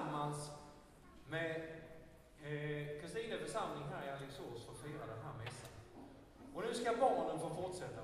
tillsammans med eh, Kristine församling här i Alingsås få fira den här mässan. Och nu ska barnen få fortsätta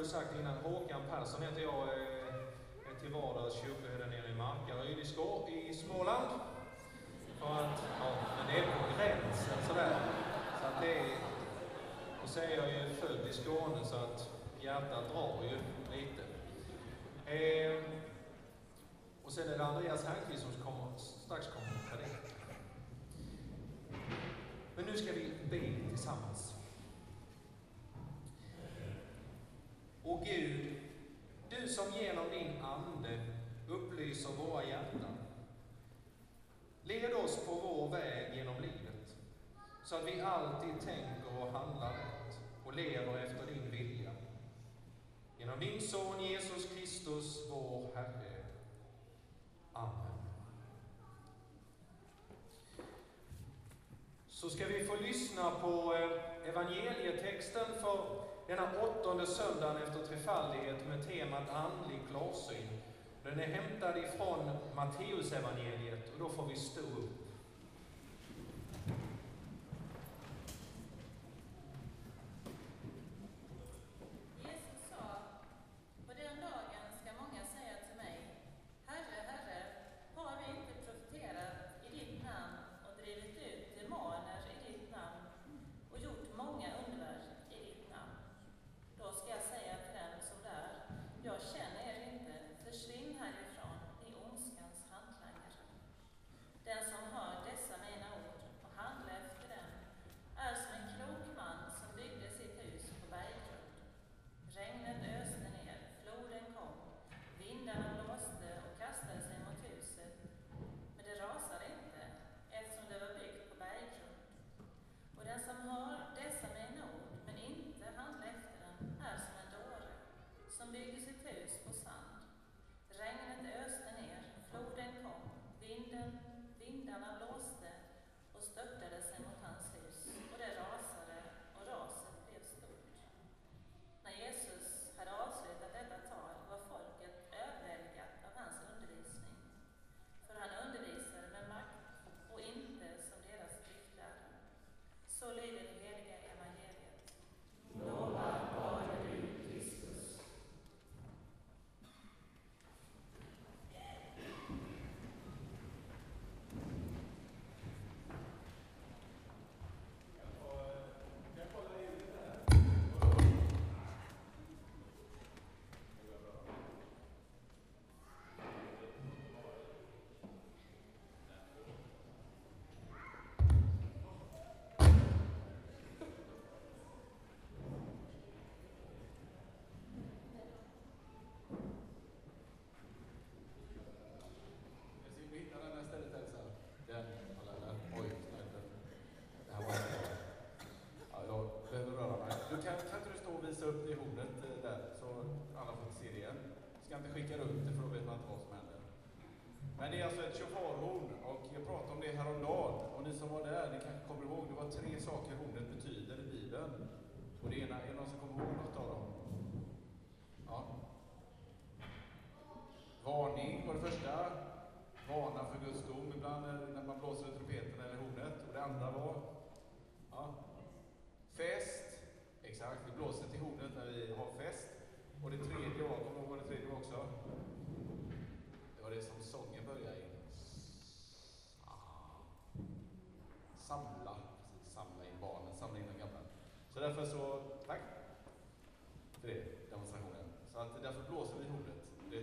skulle sagt innan, Håkan Persson heter jag, eh, är till vardags kyrkoherde nere i Markaryd i, Småland. För att, ja, men det är på gränsen sådär. Så att det är, och så är jag ju född i Skåne så att hjärtat drar ju lite. Eh, och sen är det Andreas Hernqvist som kommer, strax kommer att predika. Men nu ska vi be tillsammans. O Gud, du som genom din Ande upplyser våra hjärtan. Led oss på vår väg genom livet, så att vi alltid tänker och handlar rätt och lever efter din vilja. Genom din Son Jesus Kristus, vår Herre. Amen. Så ska vi få lyssna på eh, evangelietexten för denna åttonde söndagen efter trefaldighet med temat andlig klarsyn. Den är hämtad ifrån Matteusevangeliet och då får vi stå upp.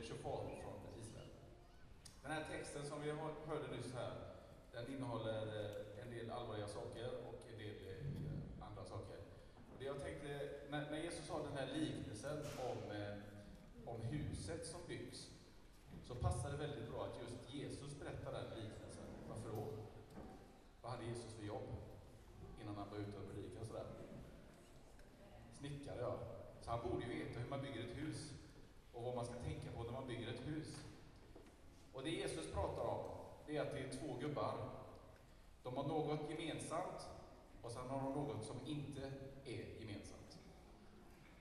Shofar från Israel. Den här texten som vi hörde nyss här, den innehåller eh, en del allvarliga saker och en del eh, andra saker. Och det jag tänkte, när Jesus sa den här liknelsen om, eh, om huset som byggs, så passar det väldigt bra att just Jesus berättar den liknelsen. Varför då? Vad hade Jesus för jobb innan han var ute och predikade sådär? Snickare, ja. Så han borde ju veta hur man bygger ett hus och vad man ska tänka på man bygger ett hus. Och det Jesus pratar om, det är att det är två gubbar. De har något gemensamt och sen har de något som inte är gemensamt.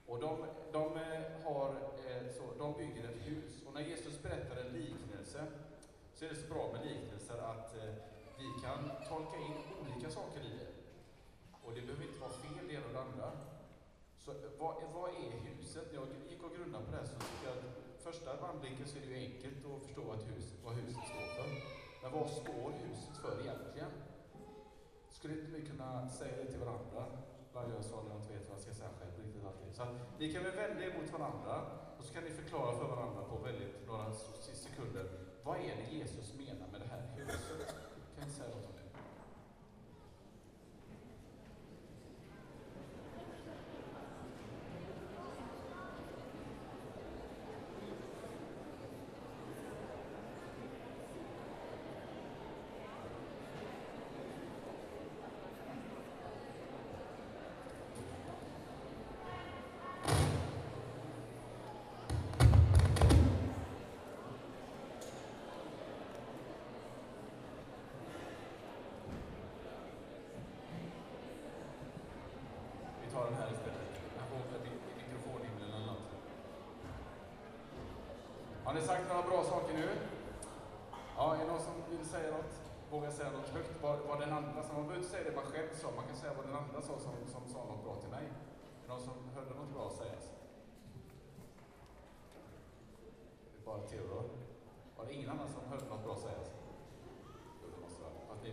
Och de, de, eh, har, eh, så, de bygger ett hus. Och när Jesus berättar en liknelse så är det så bra med liknelser att eh, vi kan tolka in olika saker i det. Och det behöver inte vara fel det ena och det andra. Så vad, vad är huset? Jag gick och grundade på det här så tycker jag att första anblicken så är det ju enkelt att förstå vad huset, vad huset står för. Men vad står huset för egentligen? Skulle inte vi kunna säga det till varandra? Varje jag sa när jag inte vet vad jag ska säga själv riktigt alltid. Så att ni kan väl vända er mot varandra och så kan ni förklara för varandra på väldigt några sekunder. Vad är det Jesus menar med det här huset? Kan ni säga något om det? Vi tar den här istället. Jag får åka till mikrofonhimlen eller något. Har ni sagt några bra saker nu? Ja, är det någon som vill säga något? Vågar säga något högt? Vad, vad den andra som... Man behöver inte säga det man själv sa, man kan säga vad den andra sa som, som sa något bra till mig. Är det någon som hörde något bra sägas? Det är bara Theodor. Var det ingen annan som hörde något bra sägas?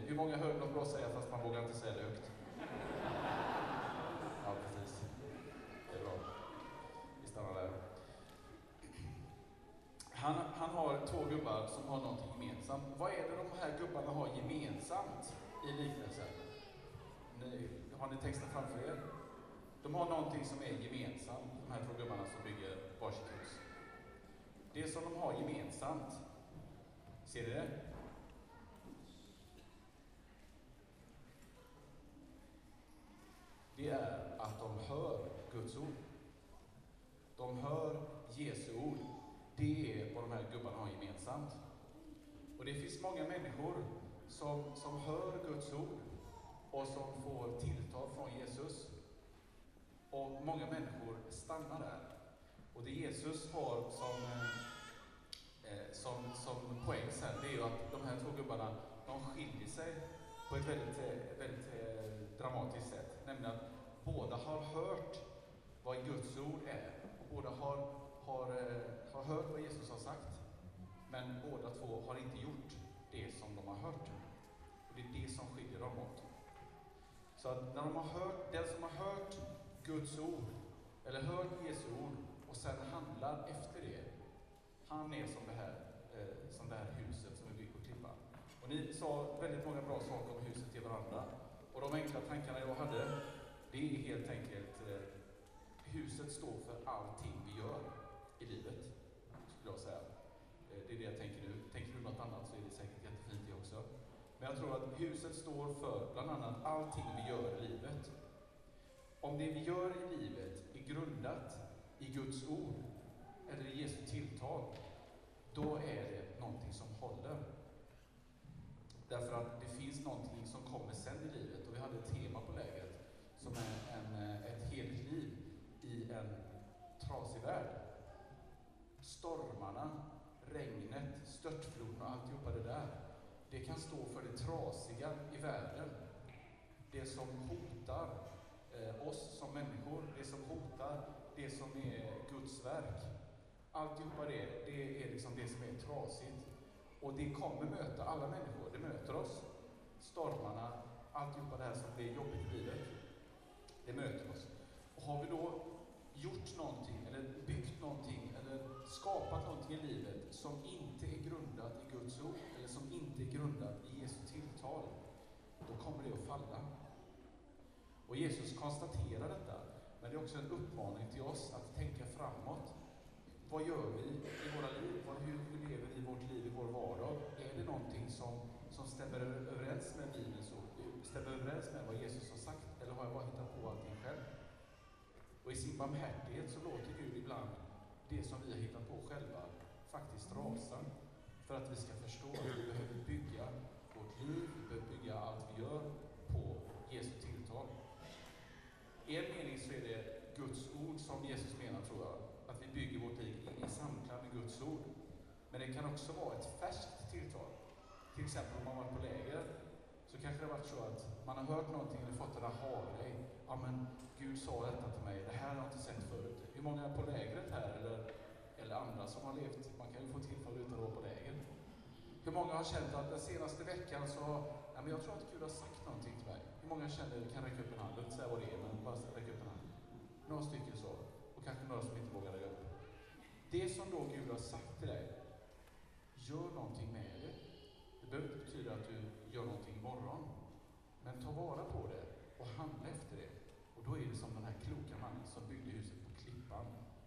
Hur många hörde något bra sägas fast man vågar inte säga det högt? Ja, precis. Det är bra. Vi stannar där. Han, han har två gubbar som har någonting gemensamt. Vad är det de här gubbarna har gemensamt i liknelsen? Ni, har ni texten framför er? De har någonting som är gemensamt, de här två gubbarna som bygger varsitt hus. Det som de har gemensamt, ser ni det? det är att de hör Guds ord. De hör Jesu ord. Det är vad de här gubbarna har gemensamt. Och det finns många människor som, som hör Guds ord och som får tilltal från Jesus. Och många människor stannar där. Och det Jesus har som, eh, eh som, som poäng sen, det är ju att de här två gubbarna, de skiljer sig på ett väldigt, eh, väldigt eh, dramatiskt sätt. Nämligen att båda har hört vad Guds ord är. Och båda har, har, eh, har hört vad Jesus har sagt. Men båda två har inte gjort det som de har hört. Och det är det som skiljer dem åt. Så att när de har hört, den som har hört Guds ord, eller hört Jesu ord, och sen handlar efter det, han är som det här, eh, som det här huset som är byggt på klippan. Och ni sa väldigt många bra saker om huset till varandra. Och de enkla tankarna jag hade, det är helt enkelt, eh, huset står för allting vi gör i livet, skulle jag säga. Eh, det är det jag tänker nu. Tänker du något annat så är det säkert jättefint det också. Men jag tror att huset står för bland annat allting vi gör i livet. Om det vi gör i livet är grundat i Guds ord eller i Jesu tilltal, då är det någonting som håller. Därför att det finns någonting som kommer sen i livet och vi hade ett tema på lägret som är en, eh, ett heligt liv i en trasig värld. Stormarna, regnet, störtfloden och alltihopa det där, det kan stå för det trasiga i världen. Det som hotar eh, oss som människor, det som hotar det som är Guds verk. Alltihopa det, det är liksom det som är trasigt. Och det kommer möta alla människor, det möter oss. Stormarna, alltihopa det här som blir jobbigt i livet, det möter oss. Och har vi då gjort någonting, eller byggt någonting, eller skapat någonting i livet som inte är grundat i Guds ord, som inte är grundat i Jesu tilltal, då kommer det att falla. Och Jesus konstaterar detta, men det är också en uppmaning till oss att tänka framåt. Vad gör vi i våra liv? Hur, lever vi vårt liv i vår vardag? Är det någonting som, som stämmer överens med Bibelns ord? Stämmer överens med vad Jesus har sagt? Eller har jag bara hittat på allting själv? Och i sin barmhärtighet så låter Gud ibland det som vi har hittat på själva faktiskt rasa. För att vi ska förstå att vi behöver bygga vårt liv, vi behöver bygga allt vi gör på Jesu tilltal. I en mening så är det Guds ord som Jesus menar, tror jag. Att vi bygger vårt liv i samklang med Guds ord. Men det kan också vara ett färskt tilltal. Till exempel om man varit på läger så kanske det varit så att man har hört någonting eller fått en aha-grej. Ja men, Gud sa detta till mig, det här har jag inte sett förut. Hur många är på lägret här eller, eller andra som har levt? Man kan ju få tillfälle utan att vara på läger. Hur många har känt att den senaste veckan så, ja, men jag tror att Gud har sagt någonting till mig. Hur många känner, kan räcka upp en hand, jag inte säga vad det är, men bara räcka upp en hand. Några stycken så, och kanske några som inte vågar räcka upp. Det som då Gud har sagt till dig, gör någonting med det. Det behöver inte betyda att du gör någonting imorgon. Men ta vara på det och handla efter det. Och då är det som den här kloka mannen som byggde huset på klippan,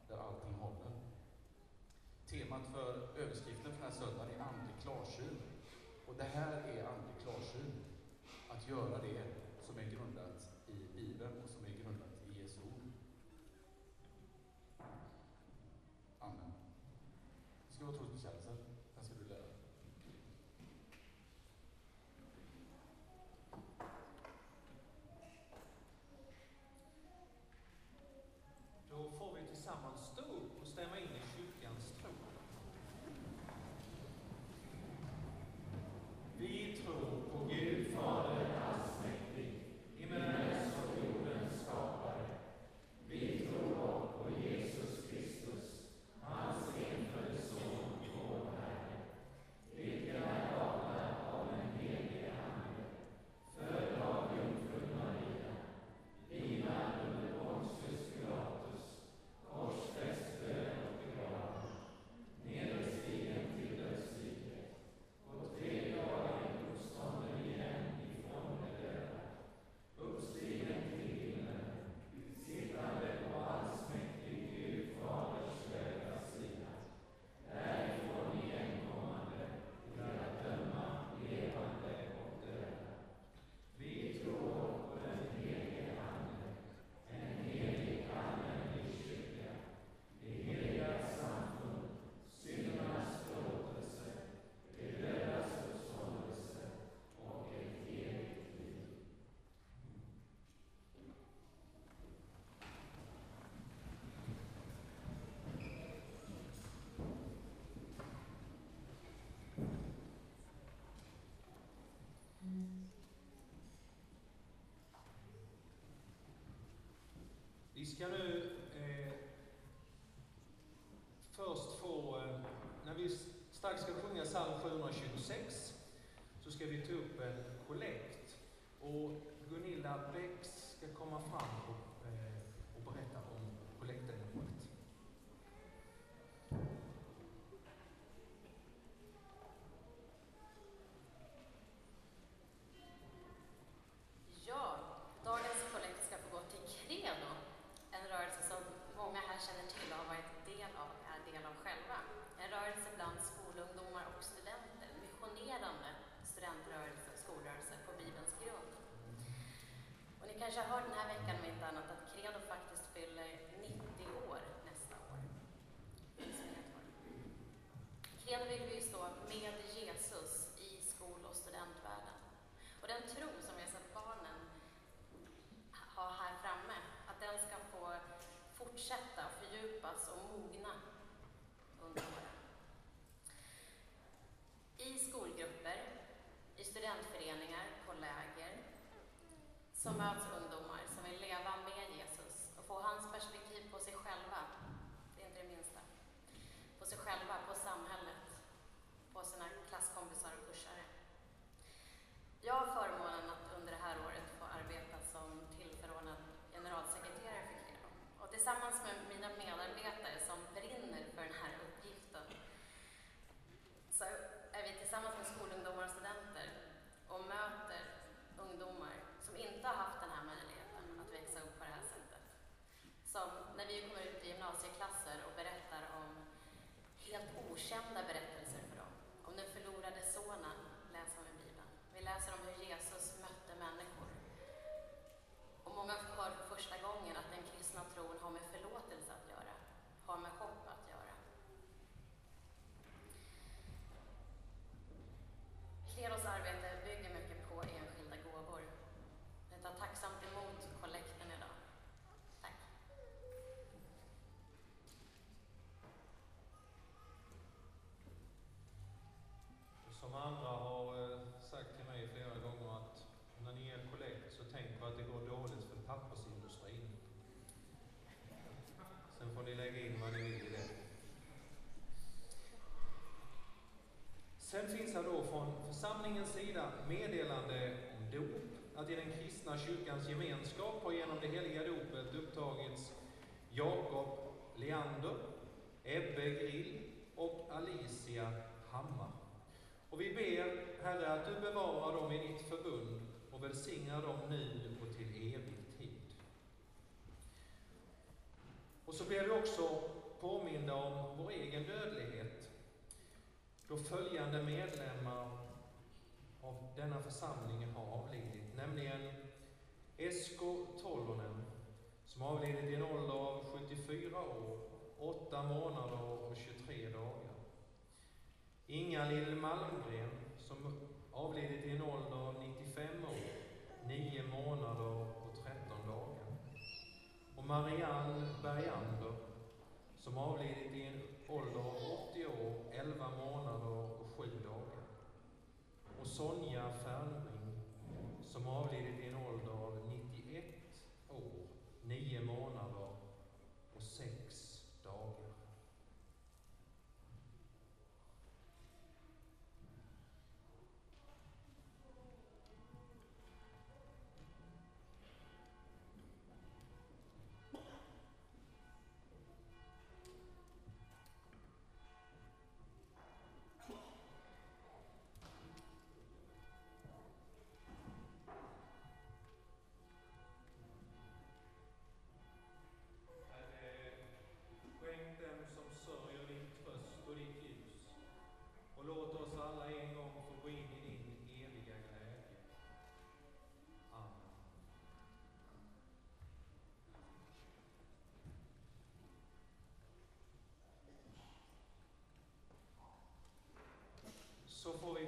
där allting håller. Temat för överskriften för den här söndagen är klarsyn. Och det här är andlig klarsyn. Att göra det som är grundat i Bibeln och som är grundat i Jesu ord. Amen. Det ska vara trosbekännelsen. Den ska du lära dig. Då får vi tillsammans stå upp och stämma in i kyrkans tro. Vi tror på Gud Fader allsmäktig, himmelens och jordens skapare. Vi tror också på Jesus Kristus, hans enfödde Son, vår Herre, vilken är avlad av den helige Ande, född av jungfrun Maria, vilad under Pontius Pilatus, korsfäst, död och begraven, nederstigen till dödsriket, på tredje dagen uppstånden igen ifrån de döda, uppstigen till himlen, sittande på allsmäktig Gud Faders högra sida, därifrån igenkommande till att döma levande och döda. Vi tror på den helige Ande, en helig allmänlig kyrka, det heliga samfund, syndernas förlåtelse, de dödas uppståndelse och ett evigt liv. Vi ska nu eh, först få, eh, när vi strax ska sjunga psalm 726, så ska vi ta upp en kollekt. Och Gunilla Bäcks ska komma fram och, församlingens sida meddelande om dop, att i den kristna kyrkans gemenskap har genom det heliga dopet upptagits Jakob Leander, Ebbe Grill och Alicia Hammar. Och vi ber, Herre, att du bevarar dem i ditt förbund och välsignar dem nu och till evig tid. Och så blir vi också påminda om vår egen dödlighet, då följande medlemmar denna församling har avlidit, nämligen Esko Tolonen som avlidit i en ålder av 74 år, 8 månader och 23 dagar. Inga-Lill Malmgren, som avlidit i en ålder av 95 år, 9 månader och 13 dagar. Och Marianne Bergander, som avlidit i en ålder av 80 år, 11 månader och 7 dagar. Och Sonja Fernbring, som avlidit i en ålder av 91 år, 9 månader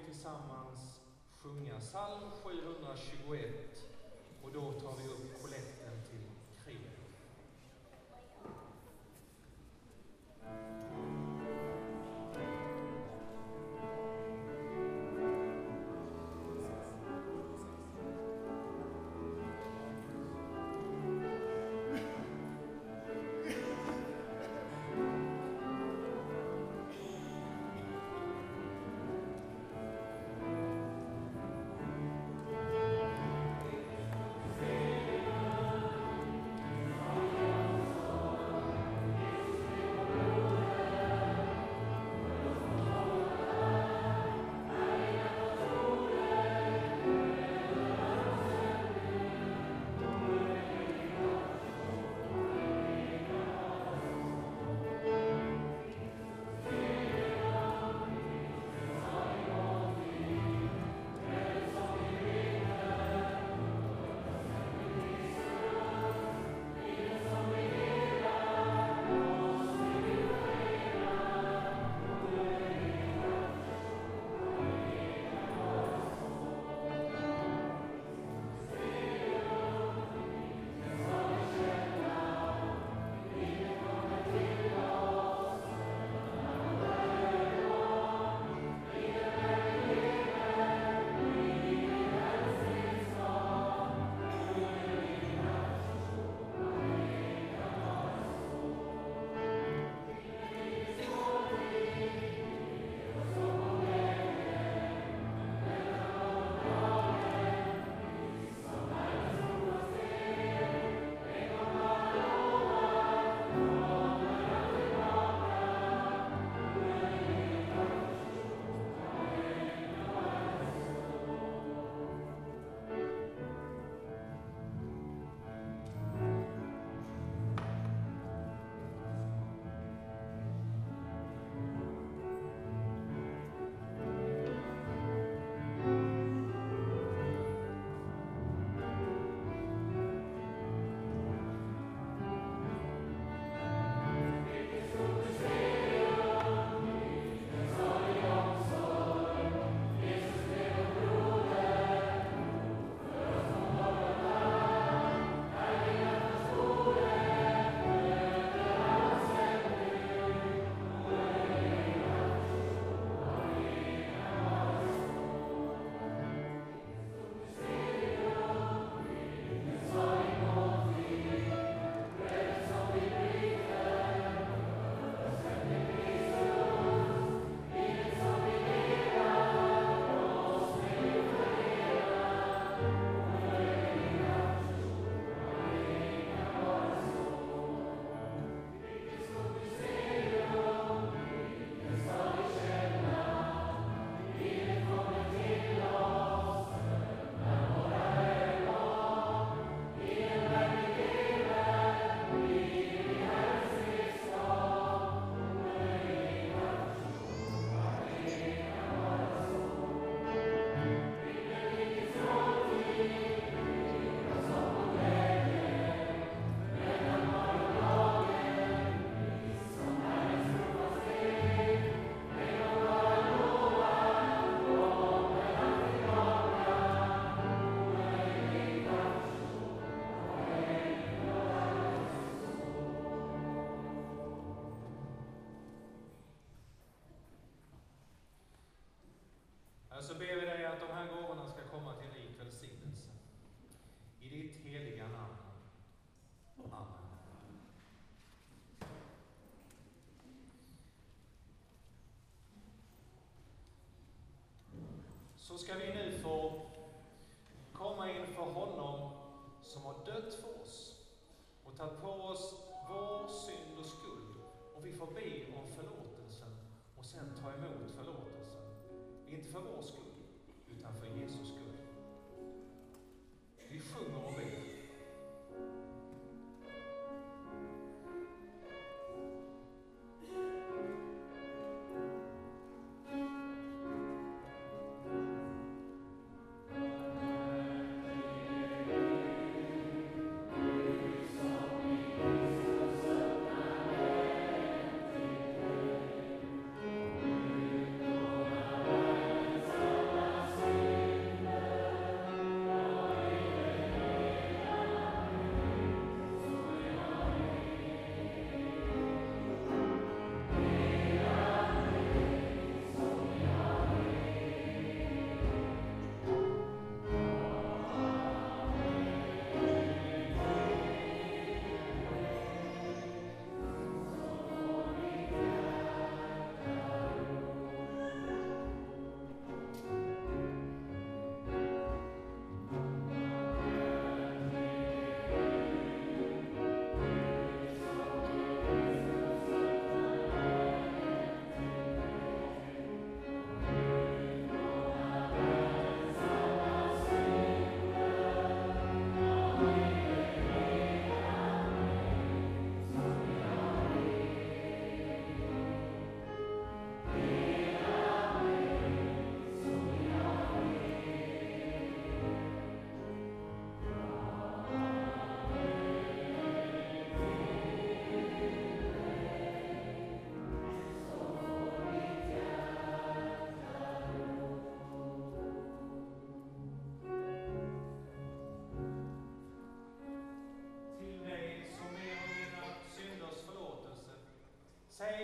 tillsammans sjunga psalm 721 och då tar vi upp kollekten. Så ska vi nu få komma inför honom som har dött för oss och tagit på oss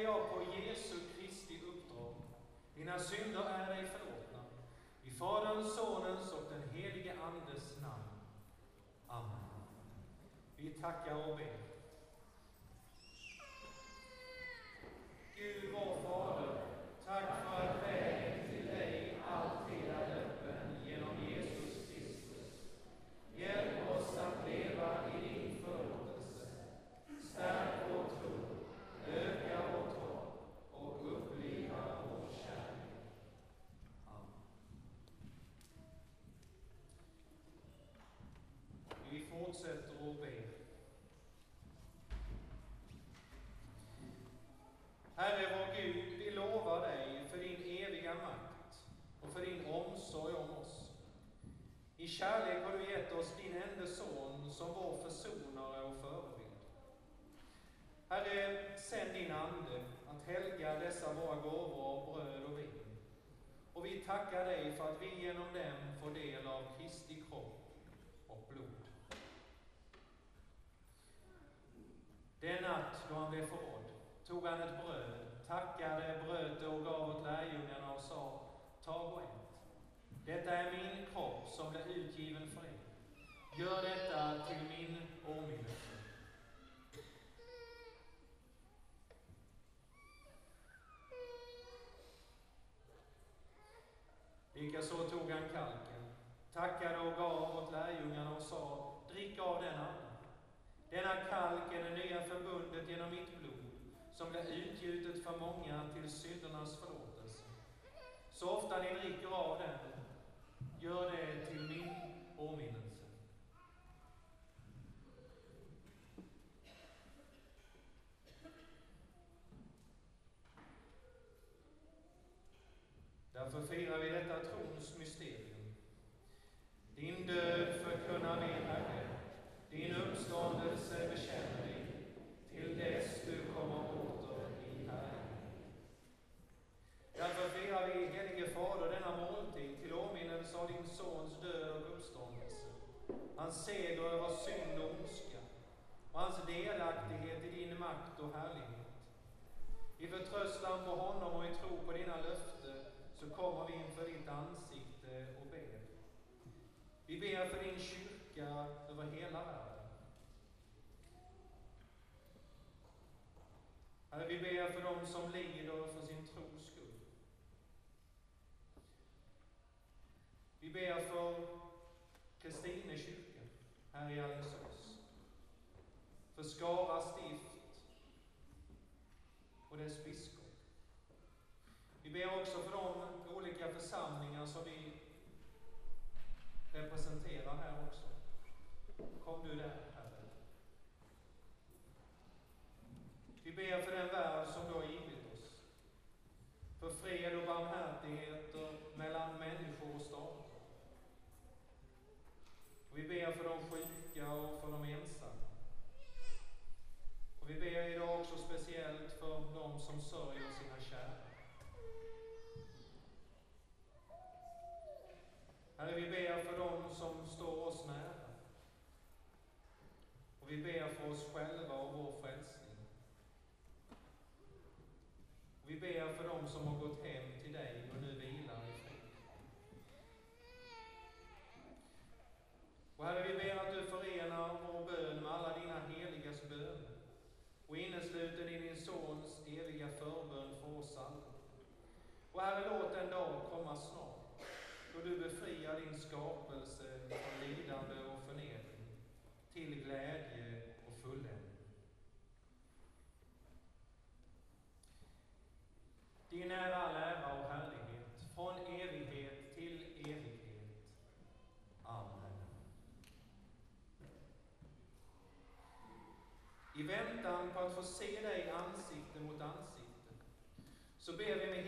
jag på Jesu Kristi uppdrag. Dina synder är dig förlåtna. I Faderns, Sonens och den helige Andes namn. Amen. Vi tackar och ber. Gud vår Fader, tack för att vägen till dig alltid är öppen genom Jesus Kristus. Hjälp oss att leva i din förlåtelse. Stärk vår tro, öka vårt hopp och uppliva vår kärlek. Amen. Vi fortsätter och ber. Herre vår Gud, vi lovar dig för din eviga makt och för din omsorg om oss. I kärlek har du gett oss din enda son som vår försonare och förebild. Herre, sänd din Ande att helga dessa våra gåvor av bröd och vin. Och vi tackar dig för att vi genom dem får del av Kristi kropp och blod. Den natt då han blev förrådd tog han ett bröd, tackade, bröt det och gav åt lärjungarna och sa, tag och ät. Detta är min kropp som blir utgiven för er. Gör detta till min åminnelse. Likaså tog han kalken, tackade och gav åt lärjungarna och sa, drick av den alla. Denna kalk är det nya förbundet genom mitt blod, som blir utgjutet för många till syndernas förlåtelse. Så ofta ni dricker av den, gör det till min åminnelse. Därför firar vi detta trons mysterium. Din död förkunnar vi, Herre, din uppståndelse bekänner vi, till dess du kommer åter i härlighet. Därför firar vi, helige Fader, denna måltid till åminnelse av din Sons död och uppståndelse, hans seger över synd och ondska och hans delaktighet i din makt och härlighet. I förtröstan på honom och i tro på dina löften så kommer vi inför ditt ansikte och ber. Vi ber för din kyrka över hela världen. Herre, vi ber för dem som lider för sin tros skull. Vi ber för Kristina här i Alingsås. För Skara stift och dess biskop. Vi ber också för de olika församlingar som vi representerar här också. Kom du där, Herre. Vi ber för den värld som du har givit oss. För fred och barmhärtighet ber för de sjuka och för de ensamma. Och vi ber idag också speciellt för de som sörjer sina kära. Herre, vi ber för dem som står oss nära. Och vi ber för oss själva och vår frälsning. Och vi ber för dem som har gått hem till dig och nu vilar i frid. Och Herre, vi ber att du förenar vår bön med alla dina heligas böner och innesluten i din Sons eviga förbön för oss alla. Och Herre, låt den dag komma snart då du befriar din skapelse från lidande och förnedring till glädje och fulländning. Din är all ära och härlighet från evighet till evighet. Amen. I väntan på att få se dig ansikte mot ansikte. Så ber vi med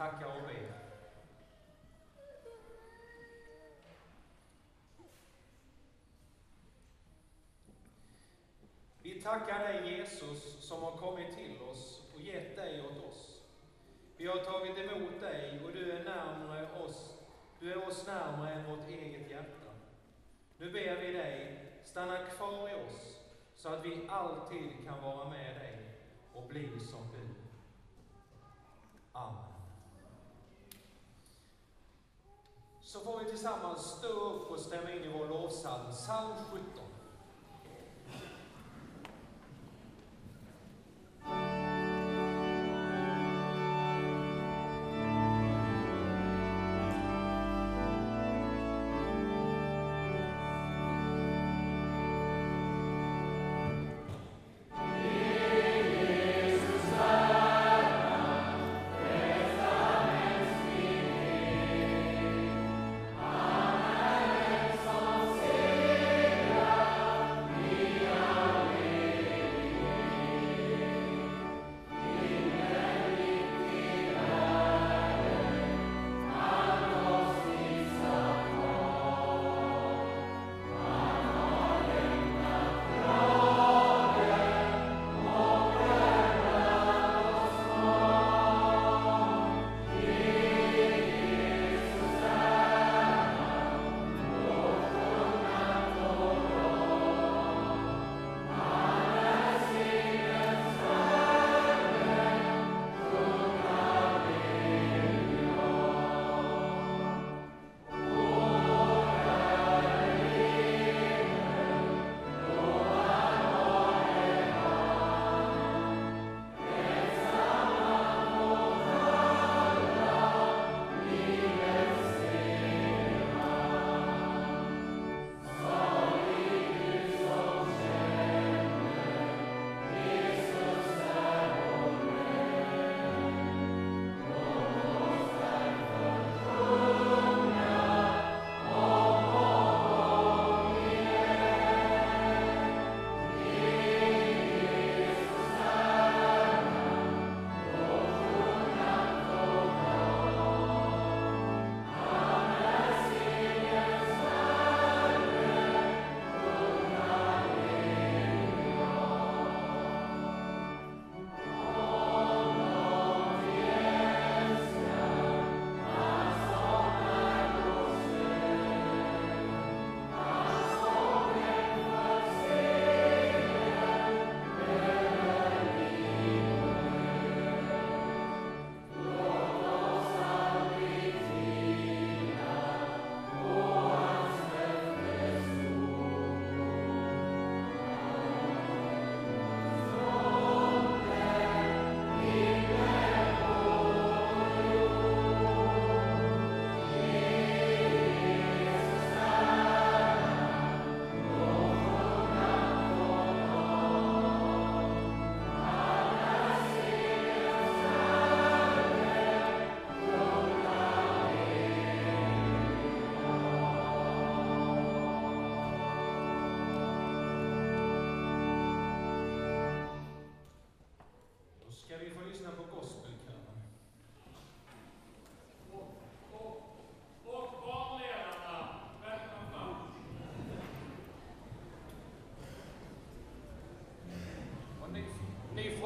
tacka tackar och ber. Vi tackar dig Jesus som har kommit till oss och gett dig åt oss. Vi har tagit emot dig och du är närmare oss. Du är oss närmare än vårt eget hjärta. Nu ber vi dig, stanna kvar i oss så att vi alltid kan vara med dig och bli som du. Amen. Så får vi tillsammans stå upp och stämma in i vår lovpsalm, psalm 17.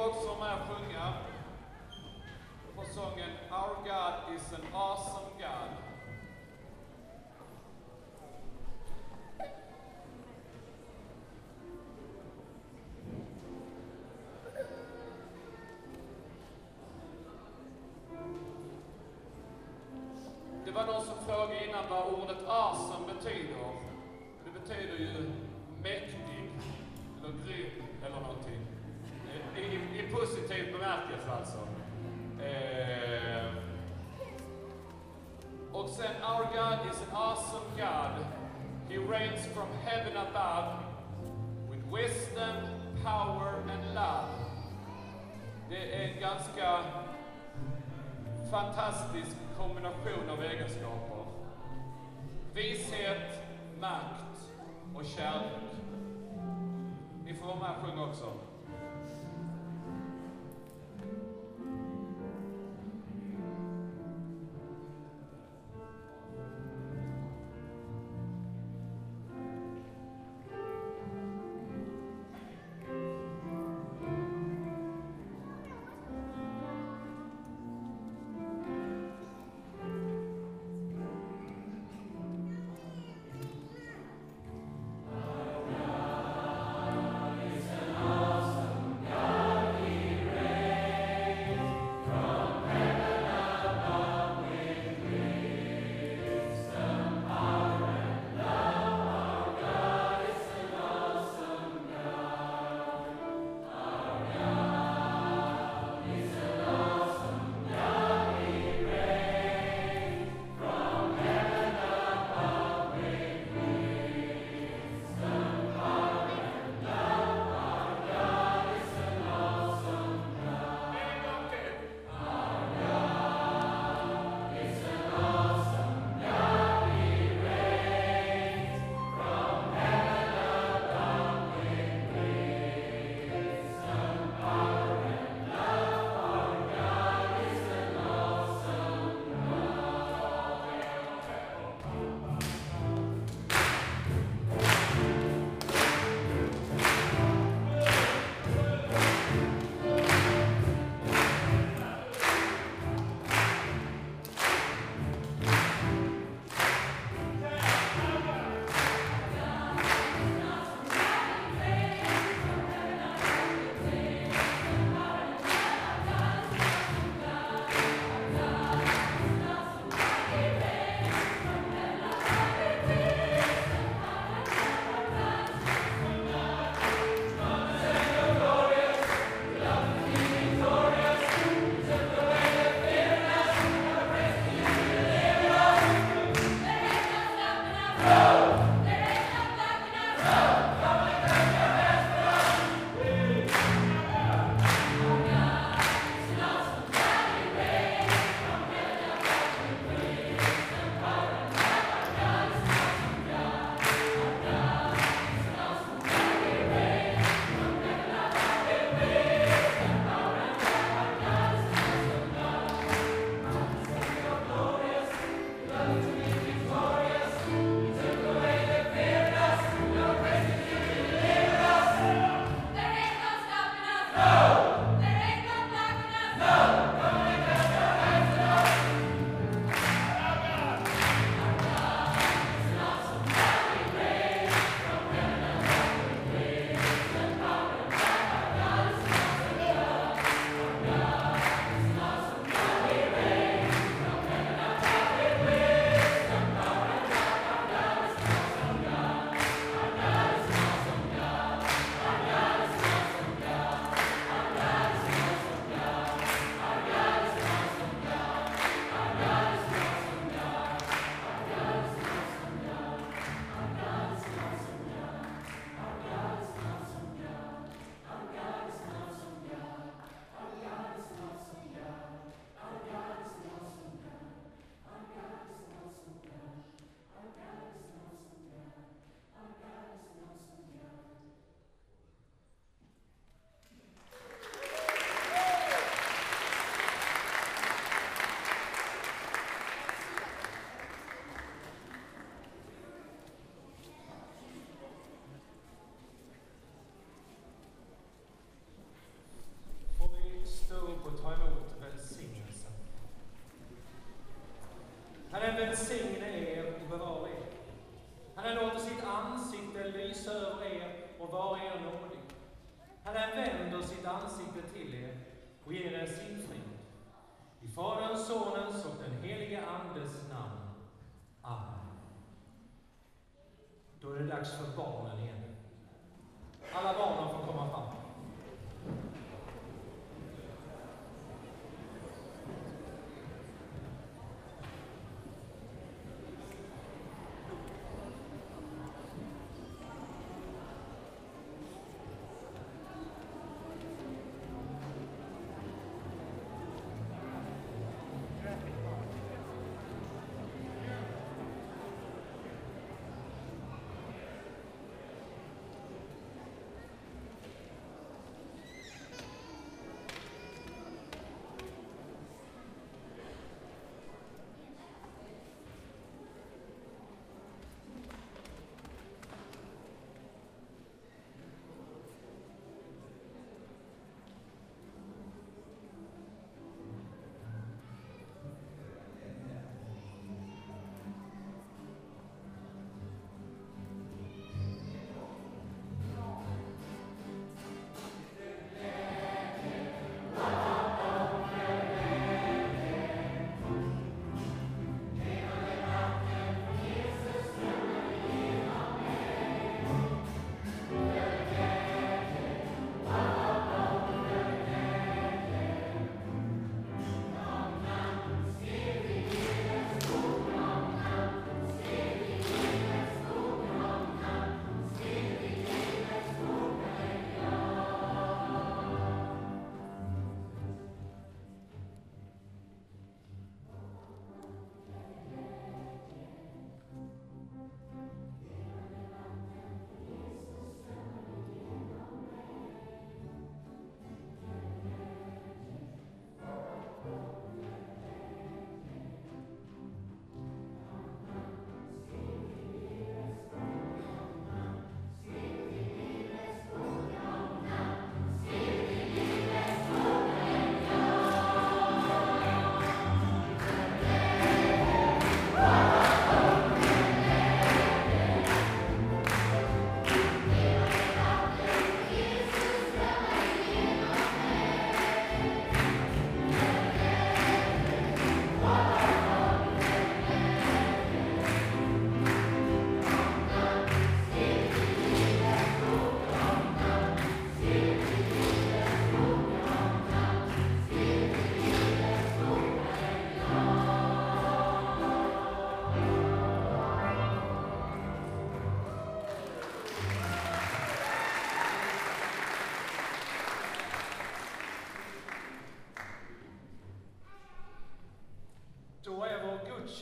Ni får också med och sjunga på sången Our God is an awesome God. Det var någon som frågade innan vad ordet awesome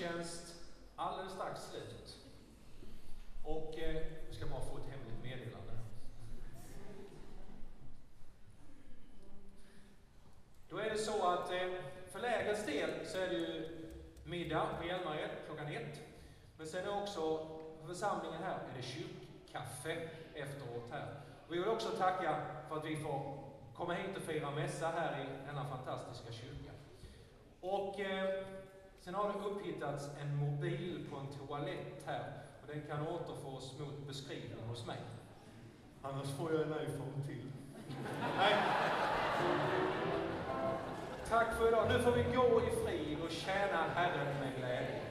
gudstjänst alldeles strax slut. Och eh, jag ska bara få ett hemligt meddelande. Då är det så att eh, för lägrets del så är det ju middag på Hjälmared klockan ett. Men sen är också för församlingen här är det kyrkkaffe efteråt här. Vi vill också tacka för att vi får komma hit och fira mässa här i denna fantastiska kyrka. Och eh, sen har det upphittats en mobil på en toalett här och den kan återfås mot beskrivning hos mig. Annars får jag en iPhone till. Nej. Tack för idag. Nu får vi gå i frid och tjäna Herren med glädje.